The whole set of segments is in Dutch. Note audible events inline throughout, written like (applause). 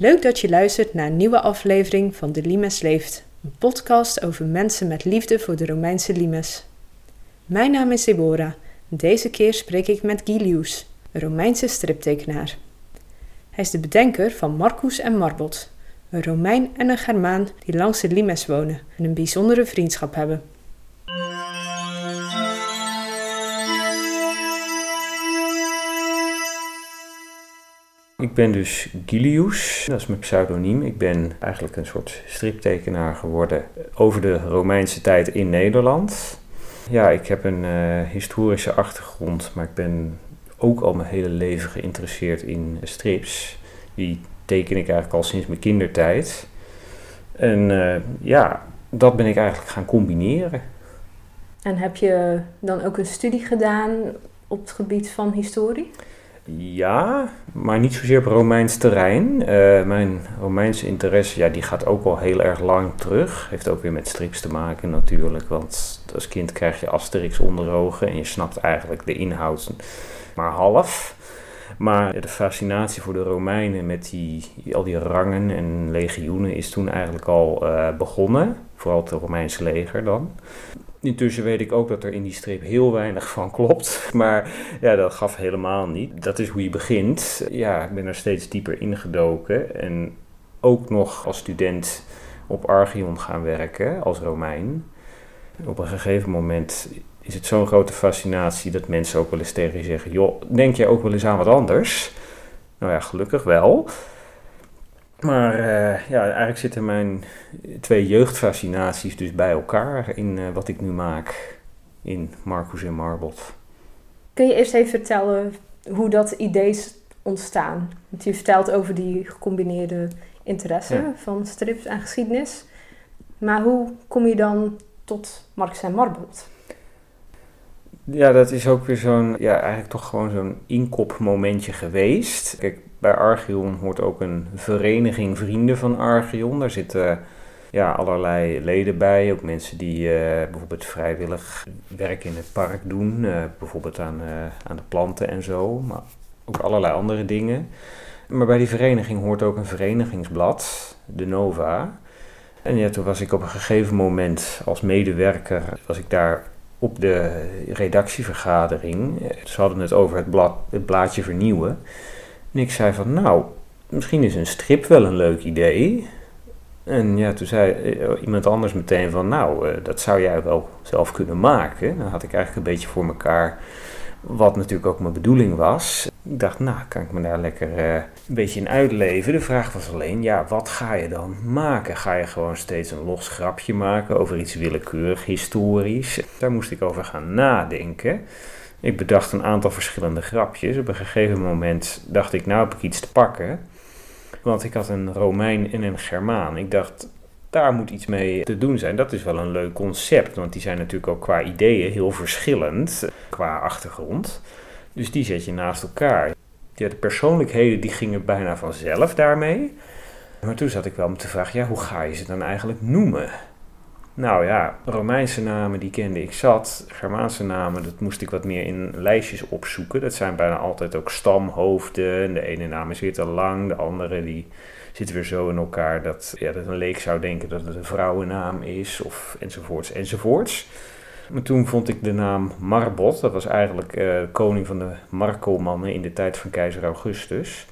Leuk dat je luistert naar een nieuwe aflevering van De Limes Leeft, een podcast over mensen met liefde voor de Romeinse limes. Mijn naam is Deborah. Deze keer spreek ik met Gilius, een Romeinse striptekenaar. Hij is de bedenker van Marcus en Marbot, een Romein en een Germaan die langs de limes wonen en een bijzondere vriendschap hebben. Ik ben dus Gilius, dat is mijn pseudoniem. Ik ben eigenlijk een soort striptekenaar geworden over de Romeinse tijd in Nederland. Ja, ik heb een uh, historische achtergrond, maar ik ben ook al mijn hele leven geïnteresseerd in strips. Die teken ik eigenlijk al sinds mijn kindertijd. En uh, ja, dat ben ik eigenlijk gaan combineren. En heb je dan ook een studie gedaan op het gebied van historie? Ja, maar niet zozeer op Romeins terrein. Uh, mijn Romeinse interesse ja, die gaat ook al heel erg lang terug. Heeft ook weer met strips te maken natuurlijk. Want als kind krijg je Asterix onder ogen en je snapt eigenlijk de inhoud maar half. Maar de fascinatie voor de Romeinen met die, al die rangen en legioenen is toen eigenlijk al uh, begonnen. Vooral het Romeinse leger dan. Intussen weet ik ook dat er in die strip heel weinig van klopt. (laughs) Maar ja, dat gaf helemaal niet. Dat is hoe je begint. Ja, ik ben er steeds dieper ingedoken. En ook nog als student op Archeon gaan werken als Romein. Op een gegeven moment is het zo'n grote fascinatie dat mensen ook wel eens tegen je zeggen: Joh, denk jij ook wel eens aan wat anders? Nou ja, gelukkig wel. Maar uh, ja, eigenlijk zitten mijn twee jeugdfascinaties dus bij elkaar in uh, wat ik nu maak in Marcus en Marbot. Kun je eerst even vertellen hoe dat idee is ontstaan? Want je vertelt over die gecombineerde interesse ja. van strips en geschiedenis. Maar hoe kom je dan tot Marcus en Marbot? Ja, dat is ook weer zo'n, ja, eigenlijk toch gewoon zo'n inkopmomentje geweest. Kijk, bij Archeon hoort ook een vereniging Vrienden van Archeon. Daar zitten ja, allerlei leden bij. Ook mensen die uh, bijvoorbeeld vrijwillig werk in het park doen. Uh, bijvoorbeeld aan, uh, aan de planten en zo. Maar ook allerlei andere dingen. Maar bij die vereniging hoort ook een verenigingsblad, de Nova. En ja, toen was ik op een gegeven moment als medewerker, was ik daar op de redactievergadering. Ze hadden het over het, blad, het blaadje vernieuwen. En ik zei van, nou, misschien is een strip wel een leuk idee. En ja, toen zei eh, iemand anders meteen van, nou, eh, dat zou jij wel zelf kunnen maken. Dan had ik eigenlijk een beetje voor elkaar, wat natuurlijk ook mijn bedoeling was. Ik dacht, nou, kan ik me daar lekker uh, een beetje in uitleven. De vraag was alleen, ja, wat ga je dan maken? Ga je gewoon steeds een los grapje maken over iets willekeurig historisch? Daar moest ik over gaan nadenken. Ik bedacht een aantal verschillende grapjes. Op een gegeven moment dacht ik, nou heb ik iets te pakken. Want ik had een Romein en een Germaan. Ik dacht, daar moet iets mee te doen zijn. Dat is wel een leuk concept, want die zijn natuurlijk ook qua ideeën heel verschillend, qua achtergrond. Dus die zet je naast elkaar. De persoonlijkheden die gingen bijna vanzelf daarmee. Maar toen zat ik wel met de vraag, ja, hoe ga je ze dan eigenlijk noemen? Nou ja, Romeinse namen die kende ik zat. Germaanse namen, dat moest ik wat meer in lijstjes opzoeken. Dat zijn bijna altijd ook stamhoofden. De ene naam is weer te lang, de andere die zit weer zo in elkaar dat, ja, dat een leek zou denken dat het een vrouwennaam is, of enzovoorts, enzovoorts. Maar toen vond ik de naam Marbot, dat was eigenlijk uh, koning van de Marco-mannen in de tijd van keizer Augustus.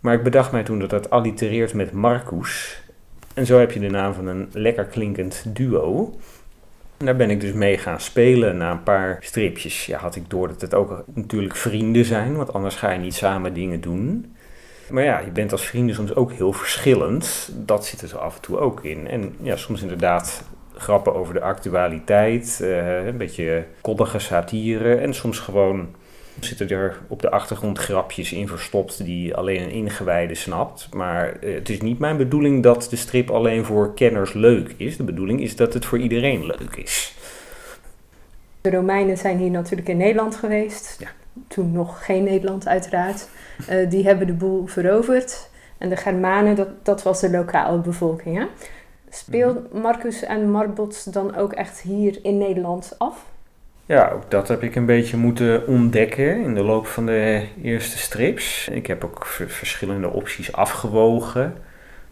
Maar ik bedacht mij toen dat dat allitereert met Marcus, en zo heb je de naam van een lekker klinkend duo. Daar ben ik dus mee gaan spelen na een paar stripjes. Ja, had ik door dat het ook natuurlijk vrienden zijn, want anders ga je niet samen dingen doen. Maar ja, je bent als vrienden soms ook heel verschillend. Dat zit er zo af en toe ook in. En ja, soms inderdaad grappen over de actualiteit, uh, een beetje koddige satire en soms gewoon zitten er op de achtergrond grapjes in verstopt die alleen een ingewijde snapt. Maar eh, het is niet mijn bedoeling dat de strip alleen voor kenners leuk is. De bedoeling is dat het voor iedereen leuk is. De Romeinen zijn hier natuurlijk in Nederland geweest. Ja. Toen nog geen Nederland uiteraard. Uh, die hebben de boel veroverd. En de Germanen, dat, dat was de lokale bevolking. Hè? Speelt mhm. Marcus en Marbot dan ook echt hier in Nederland af? Ja, ook dat heb ik een beetje moeten ontdekken in de loop van de eerste strips. Ik heb ook verschillende opties afgewogen.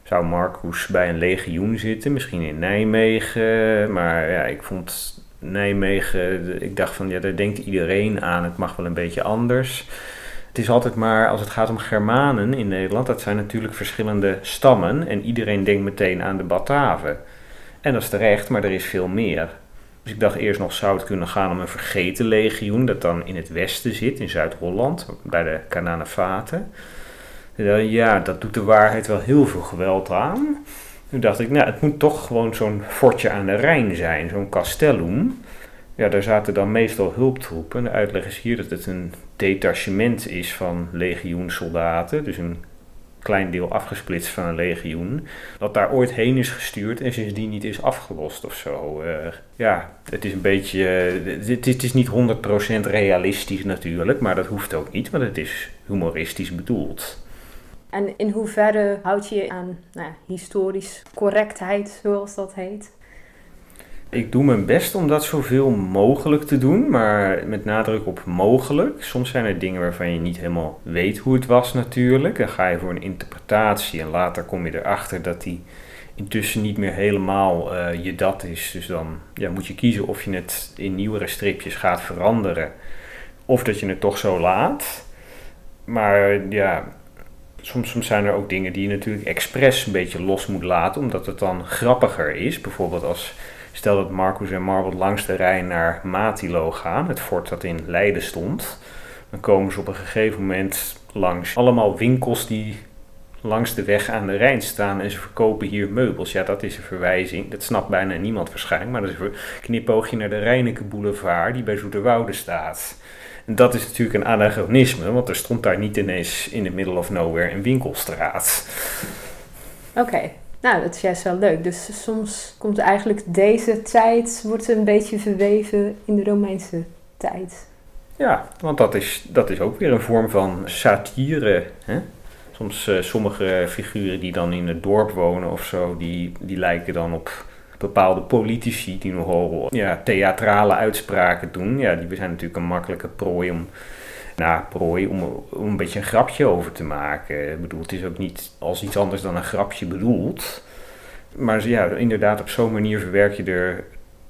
Zou Marcus bij een legioen zitten, misschien in Nijmegen. Maar ja, ik vond Nijmegen, ik dacht van ja, daar denkt iedereen aan. Het mag wel een beetje anders. Het is altijd maar, als het gaat om Germanen in Nederland, dat zijn natuurlijk verschillende stammen. En iedereen denkt meteen aan de Bataven. En dat is terecht, maar er is veel meer. Dus ik dacht eerst nog zou het kunnen gaan om een vergeten legioen, dat dan in het westen zit, in Zuid-Holland, bij de Cananefaten. Ja, dat doet de waarheid wel heel veel geweld aan. Toen dacht ik, nou, het moet toch gewoon zo'n fortje aan de Rijn zijn, zo'n castellum. Ja, daar zaten dan meestal hulptroepen. De uitleg is hier dat het een detachement is van legioensoldaten, dus een klein deel afgesplitst van een legioen, dat daar ooit heen is gestuurd en sindsdien niet is afgelost of zo. Uh, ja, het is een beetje, het, het, is niet 100% realistisch natuurlijk, maar dat hoeft ook niet, want het is humoristisch bedoeld. En in hoeverre houd je je aan nou, historisch correctheid, zoals dat heet? Ik doe mijn best om dat zoveel mogelijk te doen, maar met nadruk op mogelijk. Soms zijn er dingen waarvan je niet helemaal weet hoe het was natuurlijk. Dan ga je voor een interpretatie en later kom je erachter dat die intussen niet meer helemaal uh, je dat is. Dus dan ja, moet je kiezen of je het in nieuwere stripjes gaat veranderen of dat je het toch zo laat. Maar ja, soms, soms zijn er ook dingen die je natuurlijk expres een beetje los moet laten, omdat het dan grappiger is. Bijvoorbeeld als Stel dat Marcus en Marbot langs de Rijn naar Matilo gaan, het fort dat in Leiden stond. Dan komen ze op een gegeven moment langs allemaal winkels die langs de weg aan de Rijn staan en ze verkopen hier meubels. Ja, dat is een verwijzing. Dat snapt bijna niemand waarschijnlijk, maar dat is een knipoogje naar de Rijneke Boulevard die bij Zoeterwoude staat. En dat is natuurlijk een anachronisme, want er stond daar niet ineens in the middle of nowhere een winkelstraat. Oké, nou, dat is juist wel leuk. Dus soms komt eigenlijk deze tijd, wordt een beetje verweven in de Romeinse tijd. Ja, want dat is, dat is ook weer een vorm van satire. Hè? Soms uh, sommige figuren die dan in het dorp wonen of zo, die, die lijken dan op bepaalde politici die nogal ja, theatrale uitspraken doen. Ja, die zijn natuurlijk een makkelijke prooi om naar prooi om, om een beetje een grapje over te maken. Ik bedoel, het is ook niet als iets anders dan een grapje bedoeld. Maar ja, inderdaad, op zo'n manier verwerk je er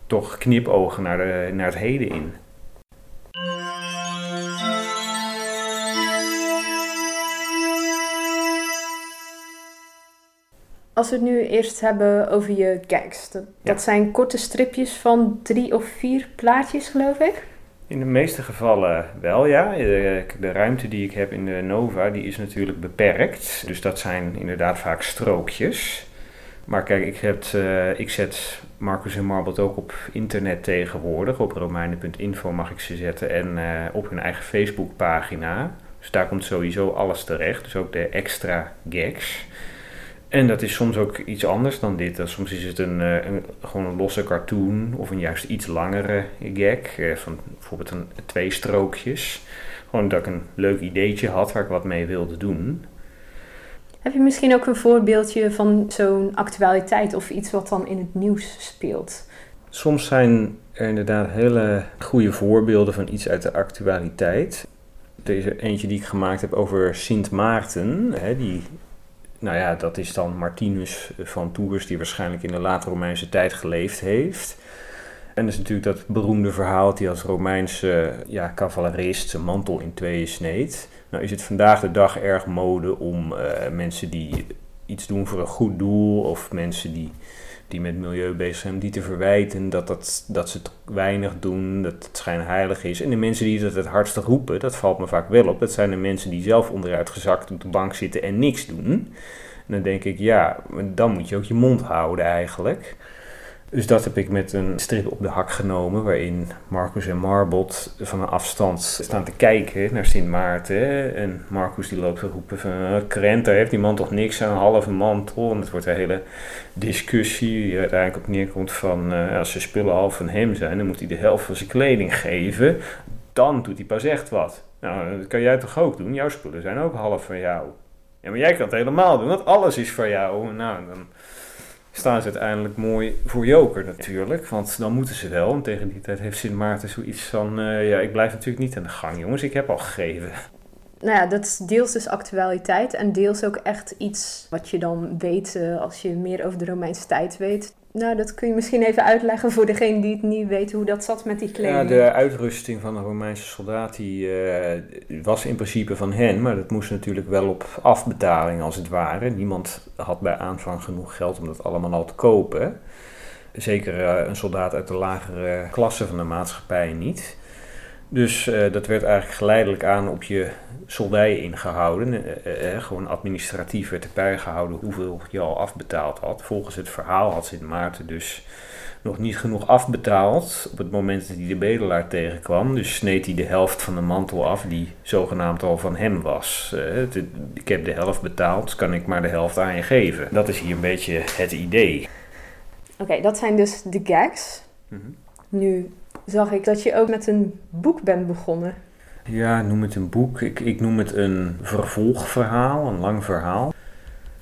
toch knipogen naar, de, naar het heden in. Als we het nu eerst hebben over je gags. Dat, dat zijn korte stripjes van drie of vier plaatjes, geloof ik. In de meeste gevallen wel, ja. De, de, ruimte die ik heb in de Nova, die is natuurlijk beperkt. Dus dat zijn inderdaad vaak strookjes. Maar kijk, ik, heb, uh, ik zet Marcus en Marbot ook op internet tegenwoordig. Op romeinen.info mag ik ze zetten. En uh, op hun eigen Facebookpagina. Dus daar komt sowieso alles terecht. Dus ook de extra gags. En dat is soms ook iets anders dan dit. Soms is het een, eh, een gewoon een losse cartoon of een juist iets langere gag. Eh, van bijvoorbeeld een, twee strookjes. Gewoon dat ik een leuk ideetje had waar ik wat mee wilde doen. Heb je misschien ook een voorbeeldje van zo'n actualiteit of iets wat dan in het nieuws speelt? Soms zijn er inderdaad hele goede voorbeelden van iets uit de actualiteit. Deze eentje die ik gemaakt heb over Sint Maarten, hè, die nou ja, dat is dan Martinus van Tours, die waarschijnlijk in de late Romeinse tijd geleefd heeft. En dat is natuurlijk dat beroemde verhaal hij als Romeinse ja, cavalerist zijn mantel in tweeën sneed. Nou is het vandaag de dag erg mode om uh, mensen die iets doen voor een goed doel of mensen die die met milieu bezig zijn, die te verwijten dat, dat, dat ze het weinig doen, dat het schijnheilig is. En de mensen die dat het hardste roepen, dat valt me vaak wel op, dat zijn de mensen die zelf onderuit gezakt op de bank zitten en niks doen. En dan denk ik, ja, dan moet je ook je mond houden eigenlijk. Dus dat heb ik met een strip op de hak genomen, waarin Marcus en Marbot van een afstand staan te kijken naar Sint Maarten. En Marcus die loopt te roepen van, uh, Krent, daar heeft die man toch niks aan, een halve mantel. En het wordt een hele discussie die uiteindelijk op neerkomt van, uh, als ze spullen half van hem zijn, dan moet hij de helft van zijn kleding geven. Dan doet hij pas echt wat. Nou, dat kan jij toch ook doen? Jouw spullen zijn ook half van jou. Ja, maar jij kan het helemaal doen, want alles is van jou. Nou, dan staan ze uiteindelijk mooi voor Joker natuurlijk. Want dan moeten ze wel. En tegen die tijd heeft Sint Maarten zoiets van... eh, ja, ik blijf natuurlijk niet aan de gang, jongens. Ik heb al gegeven. Nou ja, dat is deels dus actualiteit en deels ook echt iets wat je dan weet eh, als je meer over de Romeinse tijd weet. Nou, dat kun je misschien even uitleggen voor degene die het niet weet hoe dat zat met die Ja, kleding. de uitrusting van de Romeinse soldaat die, eh, was in principe van hen. Maar dat moest natuurlijk wel op afbetaling als het ware. Niemand had bij aanvang genoeg geld om dat allemaal al te kopen. Zeker eh, een soldaat uit de lagere klasse van de maatschappij niet. Dus eh, dat werd eigenlijk geleidelijk aan op je soldij ingehouden. Eh, eh, gewoon administratief werd erbij gehouden hoeveel je al afbetaald had. Volgens het verhaal had Sint Maarten dus nog niet genoeg afbetaald op het moment dat hij de bedelaar tegenkwam. Dus sneed hij de helft van de mantel af die zogenaamd al van hem was. Het- ik heb de helft betaald, kan ik maar de helft aan je geven. Dat is hier een beetje het idee. Oké, dat zijn dus de gags. Nu zag ik dat je ook met een boek bent begonnen. Ja, noem het een boek. Ik, ik noem het een vervolgverhaal, een lang verhaal.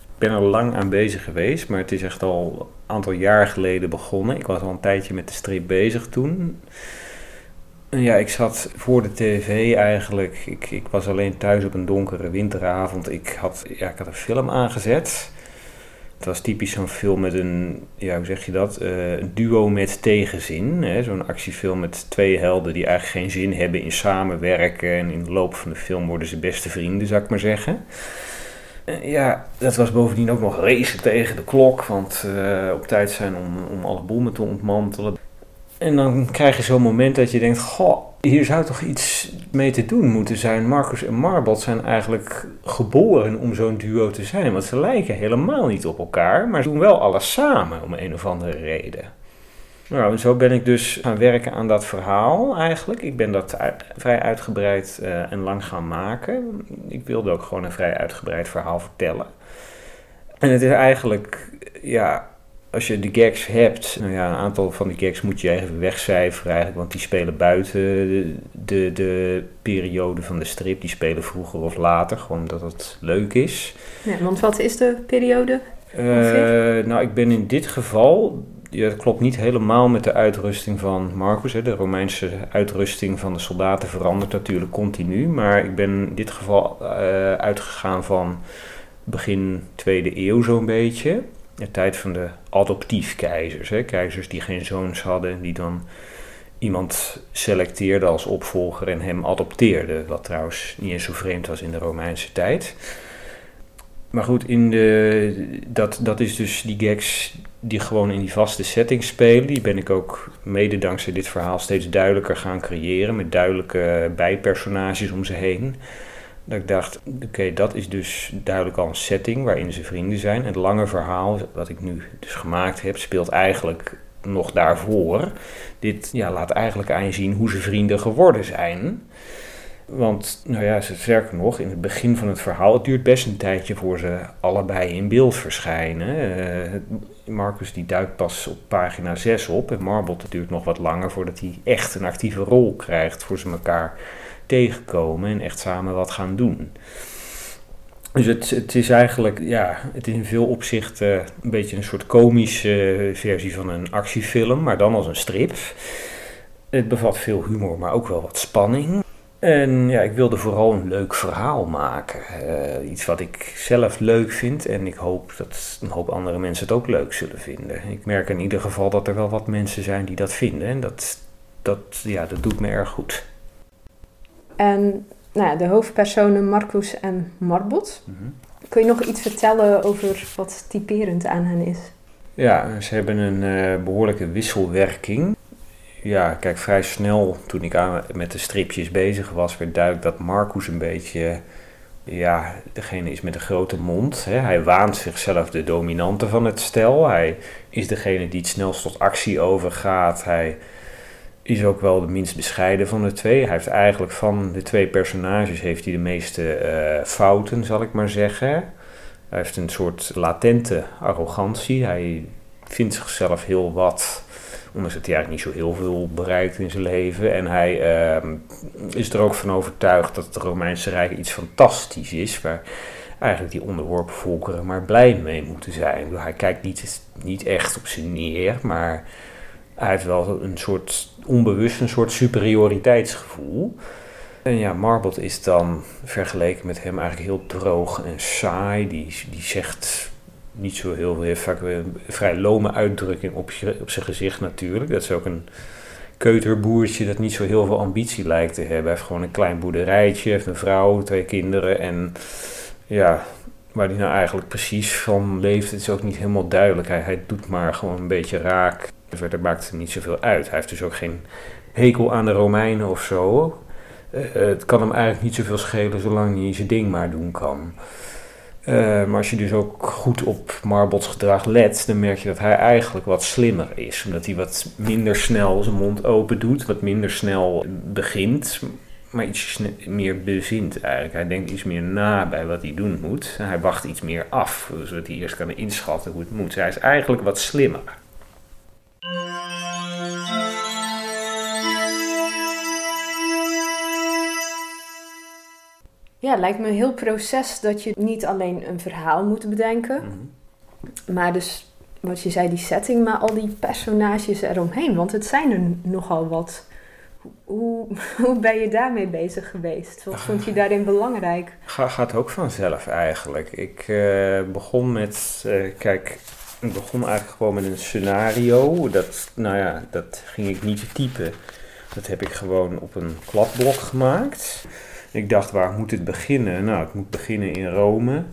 Ik ben er lang aan bezig geweest, maar het is echt al een aantal jaar geleden begonnen. Ik was al een tijdje met de strip bezig toen. En ja, ik zat voor de tv eigenlijk. Ik, ik was alleen thuis op een donkere winteravond. Ik had, ja, ik had een film aangezet. Het was typisch zo'n film met een, ja, hoe zeg je dat? Eh, een duo met tegenzin. Zo'n actiefilm met twee helden die eigenlijk geen zin hebben in samenwerken. En in de loop van de film worden ze beste vrienden, zou ik maar zeggen. Eh, Ja, dat was bovendien ook nog racen tegen de klok, want eh, op tijd zijn om, om alle bommen te ontmantelen. En dan krijg je zo'n moment dat je denkt, goh, hier zou toch iets mee te doen moeten zijn. Marcus en Marbot zijn eigenlijk geboren om zo'n duo te zijn, want ze lijken helemaal niet op elkaar, maar ze doen wel alles samen om een of andere reden. Nou, en zo ben ik dus gaan werken aan dat verhaal eigenlijk. Ik ben dat vrij uitgebreid eh, en lang gaan maken. Ik wilde ook gewoon een vrij uitgebreid verhaal vertellen. En het is eigenlijk, ja, als je de gags hebt, nou ja, een aantal van die gags moet je even wegcijferen eigenlijk, want die spelen buiten de, de, de periode van de strip. Die spelen vroeger of later, gewoon omdat het leuk is. Ja, want wat is de periode? Eh, nou, ik ben in dit geval. Ja, dat klopt niet helemaal met de uitrusting van Marcus. Hè. De Romeinse uitrusting van de soldaten verandert natuurlijk continu. Maar ik ben in dit geval eh, uitgegaan van begin tweede eeuw zo'n beetje. De tijd van de adoptiefkeizers. Hè. Keizers die geen zoons hadden, die dan iemand selecteerde als opvolger en hem adopteerde. Wat trouwens niet eens zo vreemd was in de Romeinse tijd. Maar goed, in de, dat, dat is dus die gags die gewoon in die vaste setting spelen. Die ben ik ook mede dankzij dit verhaal steeds duidelijker gaan creëren. Met duidelijke bijpersonages om ze heen. Dat ik dacht, oké, dat is dus duidelijk al een setting waarin ze vrienden zijn. Het lange verhaal wat ik nu dus gemaakt heb, speelt eigenlijk nog daarvoor. Dit ja, laat eigenlijk aanzien hoe ze vrienden geworden zijn. Want, nou ja, sterker nog, in het begin van het verhaal, het duurt best een tijdje voor ze allebei in beeld verschijnen. Eh, Marcus die duikt pas op pagina 6 op en Marbot duurt nog wat langer voordat hij echt een actieve rol krijgt voor ze elkaar tegenkomen en echt samen wat gaan doen. Dus het, het is eigenlijk, ja, het is in veel opzichten een beetje een soort komische versie van een actiefilm, maar dan als een strip. Het bevat veel humor, maar ook wel wat spanning. En ja, ik wilde vooral een leuk verhaal maken. Eh, iets wat ik zelf leuk vind en ik hoop dat een hoop andere mensen het ook leuk zullen vinden. Ik merk in ieder geval dat er wel wat mensen zijn die dat vinden en dat, dat, ja, dat doet me erg goed. En nou ja, de hoofdpersonen Marcus en Marbot. Kun je nog iets vertellen over wat typerend aan hen is? Ja, ze hebben een eh, behoorlijke wisselwerking. Ja, kijk, vrij snel toen ik aan, met de stripjes bezig was, werd duidelijk dat Marcus een beetje, ja, degene is met een grote mond. Hè. Hij waant zichzelf de dominante van het stel. Hij is degene die het snelst tot actie overgaat. Hij is ook wel de minst bescheiden van de twee. Hij heeft eigenlijk van de twee personages heeft hij de meeste eh, fouten, zal ik maar zeggen. Hij heeft een soort latente arrogantie. Hij vindt zichzelf heel wat, ondanks dat hij eigenlijk niet zo heel veel bereikt in zijn leven. En hij ehm, is er ook van overtuigd dat het Romeinse Rijk iets fantastisch is, waar eigenlijk die onderworpen volkeren maar blij mee moeten zijn. Hij kijkt niet, niet echt op ze neer, maar hij heeft wel een soort onbewust een soort superioriteitsgevoel. En ja, Marbot is dan vergeleken met hem eigenlijk heel droog en saai. Die, die zegt niet zo heel veel, heeft vaak een vrij lome uitdrukking op, op zijn gezicht natuurlijk. Dat is ook een keuterboertje dat niet zo heel veel ambitie lijkt te hebben. Hij heeft gewoon een klein boerderijtje, heeft een vrouw, twee kinderen en ja, waar hij nou eigenlijk precies van leeft, is ook niet helemaal duidelijk. Hij, hij doet maar gewoon een beetje raak. Verder maakt het niet zoveel uit. Hij heeft dus ook geen hekel aan de Romeinen of zo. Uh, het kan hem eigenlijk niet zoveel schelen zolang hij zijn ding maar doen kan. Uh, maar als je dus ook goed op Marbots gedrag let, dan merk je dat hij eigenlijk wat slimmer is. Omdat hij wat minder snel zijn mond open doet, wat minder snel begint, maar iets meer bezint eigenlijk. Hij denkt iets meer na bij wat hij doen moet. Hij wacht iets meer af, zodat hij eerst kan inschatten hoe het moet. Hij is eigenlijk wat slimmer. Ja, lijkt me een heel proces dat je niet alleen een verhaal moet bedenken, mhm. maar dus wat je zei, die setting, maar al die personages eromheen. Want het zijn er nogal wat. Hoe, (laughs) hoe ben je daarmee bezig geweest? Wat vond je daarin belangrijk? Ga, gaat ook vanzelf eigenlijk. Ik uh, begon met, uh, kijk, ik begon eigenlijk gewoon met een scenario. Dat, nou ja, dat ging ik niet typen. Dat heb ik gewoon op een kladblok gemaakt. Ik dacht, waar moet het beginnen? Nou, het moet beginnen in Rome.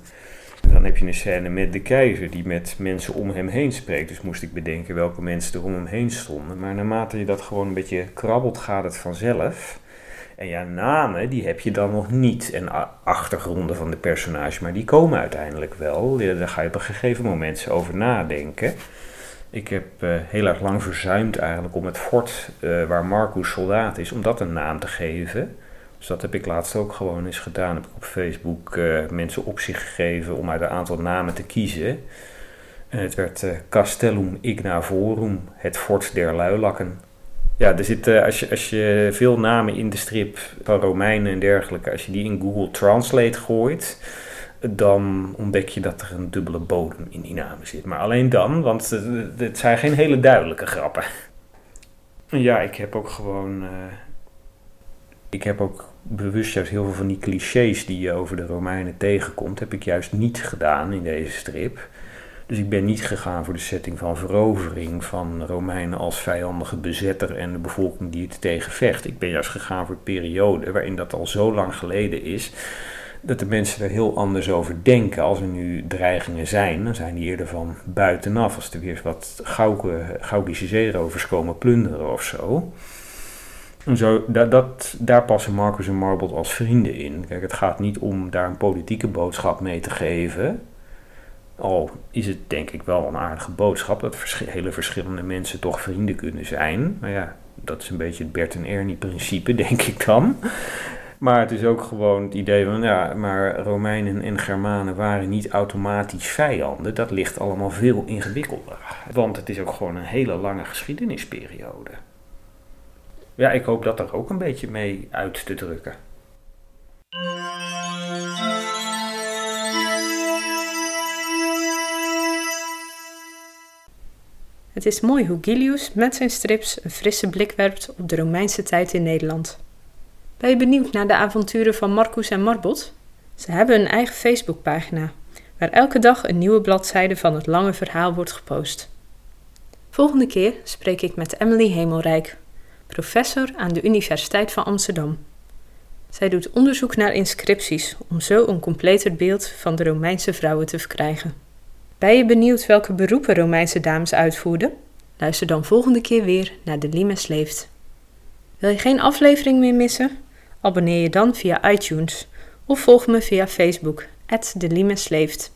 En dan heb je een scène met de keizer die met mensen om hem heen spreekt. Dus moest ik bedenken welke mensen er om hem heen stonden. Maar naarmate je dat gewoon een beetje krabbelt, gaat het vanzelf. En ja, namen, die heb je dan nog niet. En achtergronden van de personage, maar die komen uiteindelijk wel. Daar ga je op een gegeven moment over nadenken. Ik heb uh, heel erg lang verzuimd eigenlijk om het fort uh, waar Marcus soldaat is, om dat een naam te geven. Dus dat heb ik laatst ook gewoon eens gedaan. Heb ik op Facebook uh, mensen opzicht gegeven om uit een aantal namen te kiezen. En het werd uh, Castellum Ignavorum, het fort der luilakken. Ja, er zit, uh, als, je, als je veel namen in de strip van Romeinen en dergelijke, als je die in Google Translate gooit, dan ontdek je dat er een dubbele bodem in die namen zit. Maar alleen dan, want het zijn geen hele duidelijke grappen. Ja, ik heb ook gewoon ik heb ook bewust juist heel veel van die clichés die je over de Romeinen tegenkomt, heb ik juist niet gedaan in deze strip. Dus ik ben niet gegaan voor de setting van verovering van Romeinen als vijandige bezetter en de bevolking die het tegen vecht. Ik ben juist gegaan voor een periode waarin dat al zo lang geleden is dat de mensen er heel anders over denken. Als er nu dreigingen zijn, dan zijn die eerder van buitenaf. Als er weer wat Gaukische zeerovers komen plunderen of zo. En zo, dat, dat, daar passen Marcus en Marbot als vrienden in. Kijk, het gaat niet om daar een politieke boodschap mee te geven. Al is het denk ik wel een aardige boodschap dat hele verschillende mensen toch vrienden kunnen zijn. Maar ja, dat is een beetje het Bert en Ernie principe, (laughs) denk ik dan. Maar het is ook gewoon het idee van, ja, maar Romeinen en Germanen waren niet automatisch vijanden. Dat ligt allemaal veel ingewikkelder. Want het is ook gewoon een hele lange geschiedenisperiode ja, ik hoop dat er ook een beetje mee uit te drukken. Het is mooi hoe Gilius met zijn strips een frisse blik werpt op de Romeinse tijd in Nederland. Ben je benieuwd naar de avonturen van Marcus en Marbot? Ze hebben een eigen Facebookpagina, waar elke dag een nieuwe bladzijde van het lange verhaal wordt gepost. Volgende keer spreek ik met Emily Hemelrijk professor aan de Universiteit van Amsterdam. Zij doet onderzoek naar inscripties om zo een completer beeld van de Romeinse vrouwen te verkrijgen. Ben je benieuwd welke beroepen Romeinse dames uitvoerden? Luister dan volgende keer weer naar De Limes Leeft. Wil je geen aflevering meer missen? Abonneer je dan via iTunes of volg me via Facebook, De Limes Leeft.